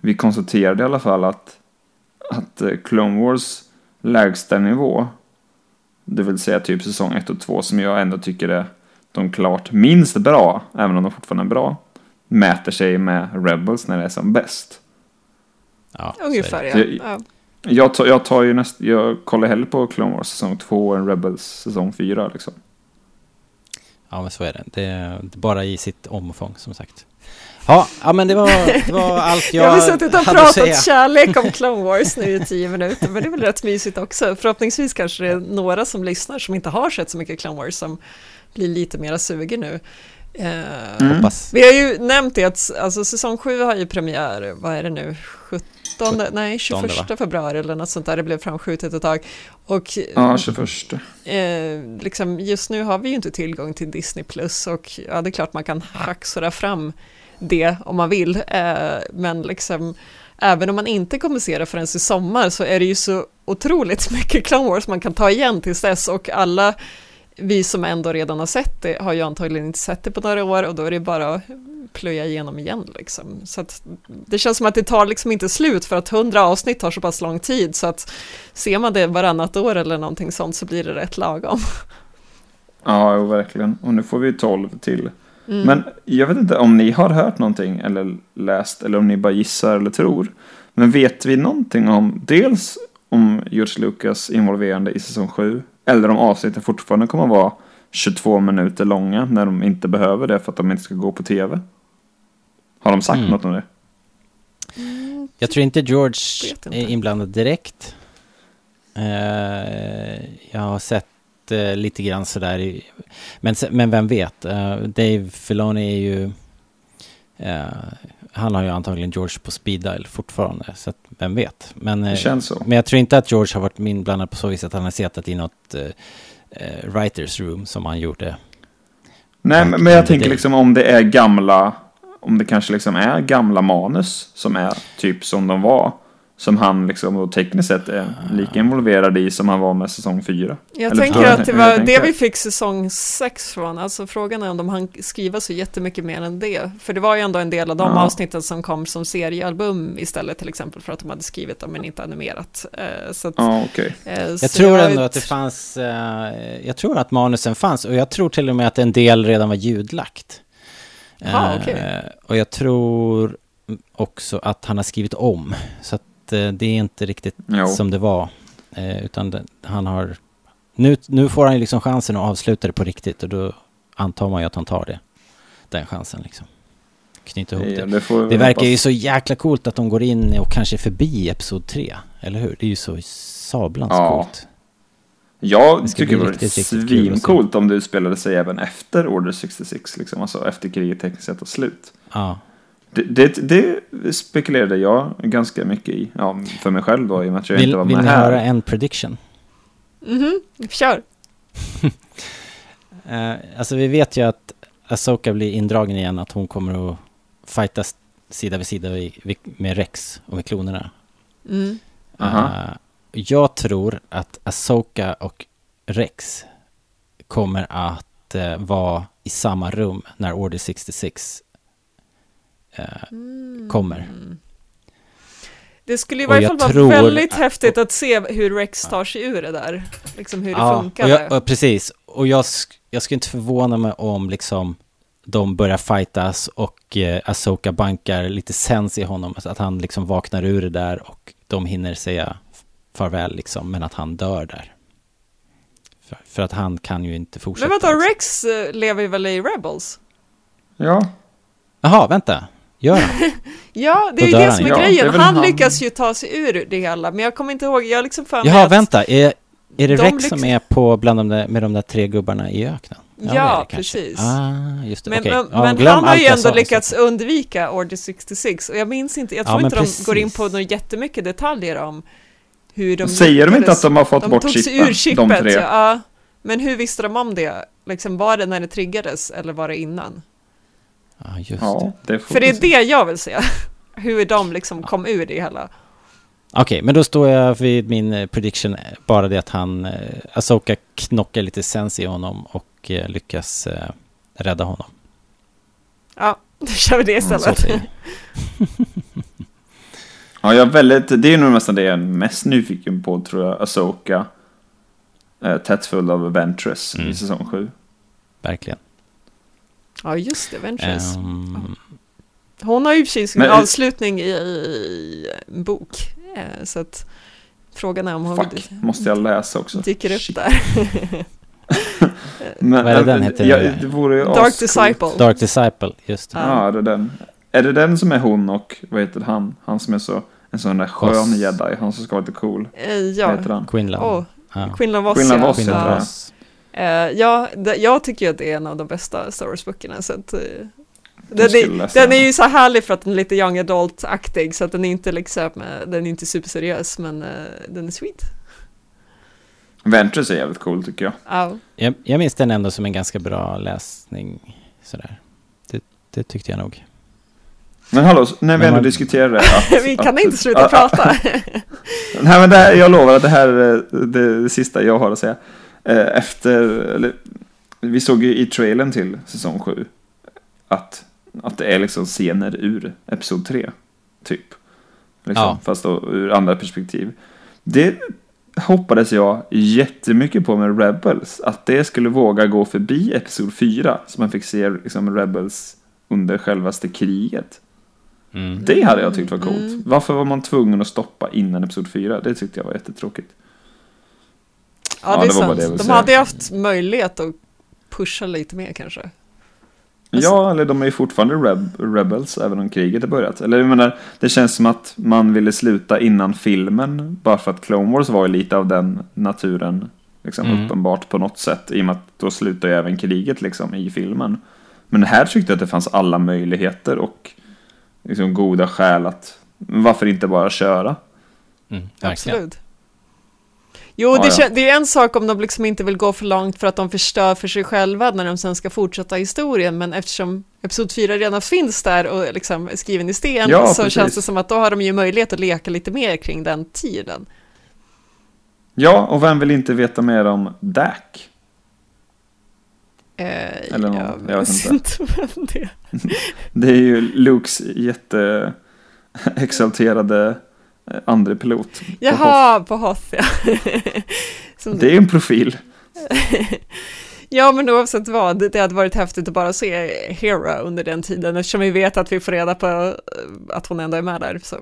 vi konstaterade i alla fall att, att eh, Clone Wars lägsta nivå, det vill säga typ säsong ett och två som jag ändå tycker är de klart minst bra, även om de fortfarande är bra, mäter sig med Rebels när det är som bäst. Ja. Ungefär, ja. Det- ja. Jag tar, jag tar ju näst, jag kollar hellre på Clone Wars säsong två än Rebels säsong fyra liksom. Ja, men så är det. Det är bara i sitt omfång, som sagt. Ja, ja men det var, det var allt jag, Jag har suttit och hade att säga. pratat kärlek om Clone Wars nu i tio minuter, men det är väl rätt mysigt också. Förhoppningsvis kanske det är några som lyssnar som inte har sett så mycket Clone Wars som blir lite mera sugen nu. Mm. Vi har ju nämnt det att alltså, säsong 7 har ju premiär, vad är det nu, 17, nej 21 va? februari eller något sånt där, det blev framskjutet ett tag. Och Ja, 21. eh, liksom, just nu har vi ju inte tillgång till Disney Plus och ja, det är klart man kan hacksora fram det om man vill, eh, men liksom även om man inte kommer se det förrän i sommar så är det ju så otroligt mycket Clone Wars man kan ta igen tills dess och alla vi som ändå redan har sett det har ju antagligen inte sett det på några år och då är det bara att plöja igenom igen liksom. Så att det känns som att det tar liksom inte slut för att hundra avsnitt tar så pass lång tid så att ser man det varannat år eller någonting sånt så blir det rätt lagom. Ja, jo, verkligen. Och nu får vi 12 till. Mm. Men jag vet inte om ni har hört någonting eller läst eller om ni bara gissar eller tror. Men vet vi någonting om dels om George Lucas involverande i säsong 7 eller om avsnitten fortfarande kommer att vara 22 minuter långa när de inte behöver det för att de inte ska gå på tv? Har de sagt Mm. något om det? Jag tror inte George inte. är inblandad direkt. Eh, jag har sett eh, lite grann sådär, i, men, men vem vet? Eh, Dave Filoni är ju, han har ju antagligen George på speed dial fortfarande, så att, vem vet? Men, Det eh, känns så. men jag tror inte att George har varit inblandad på så vis att han har suttit i något eh, eh, writers room som han gjorde. Nej, men, men jag tänker liksom om det är gamla, om det kanske liksom är gamla manus som är typ som de var. Som han liksom då tekniskt sett är lika involverad i som han var med säsong 4. Jag Eller tänker att det var det tänker? vi fick säsong 6 från, alltså frågan är om de hann skriva så jättemycket mer än det. För det var ju ändå en del av de Ja. avsnitten som kom som seriealbum istället till exempel för att de hade skrivit dem men inte animerat. Eh, Så att, Ja, okej. eh, Jag så tror jag ändå vet- att det fanns, eh, jag tror att manusen fanns och jag tror till och med att en del redan var ljudlagt. Eh, okej. Och jag tror också att han har skrivit om, så att eh, det är inte riktigt Jo. som det var. Eh, utan det, han har, nu, nu får han ju liksom chansen att avsluta det på riktigt och då antar man ju att han tar det, den chansen liksom. Knyta ihop det. Ja, det, vi Det verkar ju hoppas. så jäkla coolt att de går in och kanske förbi Episod 3, eller hur? Det är ju så sablans Ja. coolt. Jag Det tycker det vore svincoolt om det utspelade sig även efter Order 66, liksom. Alltså efter kriget tekniskt sett tar slut. Ja. Det, det, det spekulerade jag ganska mycket i, ja, för mig själv då, i och med att jag inte Vill, var vill med ni här. höra en prediction? Mhm, kör. Eh, alltså vi vet ju att Asoka blir indragen igen, att hon kommer att fightas sida vid sida med Rex och med klonerna. Mm. Aha. Eh, jag tror att Asoka och Rex kommer att eh, vara i samma rum när Order 66 eh, kommer. Det skulle i varje jag fall vara tror- väldigt häftigt att se hur Rex tar sig ur det där. Liksom hur det Ja, funkar. och jag, och precis. Och jag, sk- jag skulle inte förvåna mig om liksom de börjar fightas och eh, Asoka bankar lite sens i honom. Så att han liksom vaknar ur det där och de hinner säga farväl liksom, men att han dör där. För, för att han kan ju inte fortsätta. Men vänta, liksom. Rex eh, lever ju väl i Rebels? Ja, Jaha, vänta. Gör han? Ja, det är ju det som är Ja, grejen. väl Han han. lyckas ju ta sig ur det hela, men jag kommer inte ihåg, jag liksom för mig Jaha, att... vänta. Är, är det De Rex som är på bland de där, med de där tre gubbarna i öknen? Ja, precis. Ah, just det. Men, Ja, han har ju ändå lyckats undvika Order 66 och jag minns inte, jag Ja, tror inte de precis. går in på några jättemycket detaljer om hur de säger de inte att de har fått de bort tog sig chippen, ur chippet, de tre? Ja, ja. Men hur visste de om det? Liksom, var det när det triggades eller var det innan? Ja, just det. Ja, det får För det är se. det jag vill se. Hur de liksom kom ur det hela. Okej, men då står jag vid min eh, prediction, eh, bara det att han, eh, Asoka knockar lite sens i honom och lyckas rädda honom. Ja, då kör vi det Så istället. Ja, jag är väldigt, det är nog nästan det jag är mest nyfiken på tror jag. Asoka. Tätt full av Ventress Mm. i säsong 7. Verkligen. Ja, just det, Ventures. Ehm, Hon har ju precis sin Men- avslutning i, i en bok. Eh, Så att frågan är om hon Fuck, måste jag läsa också? dyker upp Shit. där. Men, Vad är det den heter? Ja, det vore Dark. Disciple. Dark Disciple, just det. Ja, det är den. Är det den som är hon och, vad heter han? Han som är så, en sån där skön jedi, han som ska vara lite cool. Eh, Vad ja, heter han? Quinlan. Åh, ja. Quinlan Voss. Quinlan ja. Voss Quinlan heter det. Voss. Eh, ja, jag tycker att det är en av de bästa Star Wars-böckerna. Så att, eh, den, är, den är ju så härlig för att den är lite young adult-aktig, så att den är inte liksom, eh, den är inte superseriös, men den är sweet. Ventress är jävligt cool tycker jag. Ja. Jag, jag minns den ändå som en ganska bra läsning. Sådär. Det, det tyckte jag nog. Men hallå, när vi ändå man- diskuterar det. Att, Vi kan att, inte sluta att- prata. Nej men det här, jag lovar att det här är det, det sista jag har att säga. Eh, Efter, eller, vi såg ju i trailern till säsong 7 att, att det är liksom scener ur episod 3. Typ. Liksom, Ja. Fast då ur andra perspektiv. Det hoppades jag jättemycket på med Rebels. Att det skulle våga gå förbi episod 4. Så man fick se liksom, Rebels under självaste kriget. Mm. Det hade jag tyckt var coolt. Mm. Varför var man tvungen att stoppa innan episod 4? Det tyckte jag var jättetråkigt. Ja, Ja, det är det var bara sant. det De hade ju haft möjlighet att pusha lite mer kanske. Alltså- Ja, eller de är ju fortfarande reb- rebels även om kriget har börjat. Eller jag menar, det känns som att man ville sluta innan filmen bara för att Clone Wars var ju lite av den naturen. Liksom Mm. uppenbart på något sätt. I och med att då slutar ju även kriget liksom i filmen. Men här tyckte jag att det fanns alla möjligheter och liksom goda skäl att varför inte bara köra? Mm. Absolut. Jo, det, ja. det är en sak om de liksom inte vill gå för långt för att de förstör för sig själva när de sen ska fortsätta historien, men eftersom Episod 4 redan finns där och liksom är skriven i sten Ja, så precis. känns det som att då har de ju möjlighet att leka lite mer kring den tiden. Ja, och vem vill inte veta mer om Dak? Eh, Eller någon, jag jag vet inte. vem det är. Det är ju Lukes jätte exalterade eh, andre pilot. Jaha, på Hoth ja. Det är en profil. Ja, men oavsett vad, det det hade varit häftigt att bara se Hera under den tiden, eftersom vi vet att vi får reda på eh, att hon ändå är med där. Så.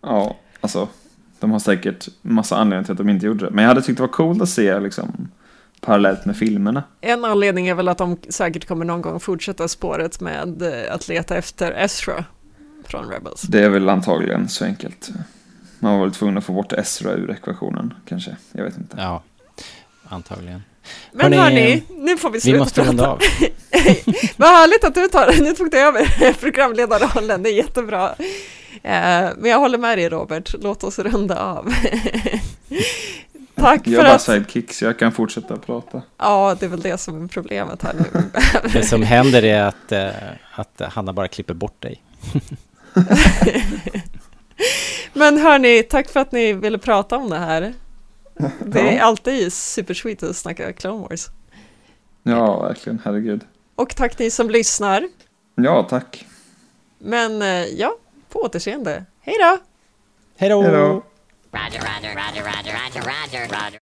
Ja, alltså. De har säkert massa anledningar till att de inte gjorde det. Men jag hade tyckt det var coolt att se liksom parallellt med filmerna. En anledning är väl att de säkert kommer någon gång fortsätta spåret med eh, att leta efter Ezra från Rebels. Det är väl antagligen så enkelt. Man var väl tvungen att få bort Ezra ur ekvationen, kanske. Jag vet inte. Ja, antagligen. Men Hörni, hörni, nu får vi Vi sluta måste prata. runda av. Vad härligt att du tar det, nu tog du över programledarrollen, det är jättebra. Eh, Men jag håller med dig Robert, låt oss runda av. Tack Jag för är bara att... sidekick så jag kan fortsätta prata. Ja, det är väl det som är problemet här nu. Det som händer är att, eh, att Hanna bara klipper bort dig. Men hörni, tack för att ni ville prata om det här. Det är alltid supersweet att snacka Clone Wars. Ja, verkligen. Herregud. Och tack ni som lyssnar. Ja, tack. Men eh, ja, på återseende. Hej då! Hej då! Hej då. Roger, roger, roger, roger, roger, roger, roger.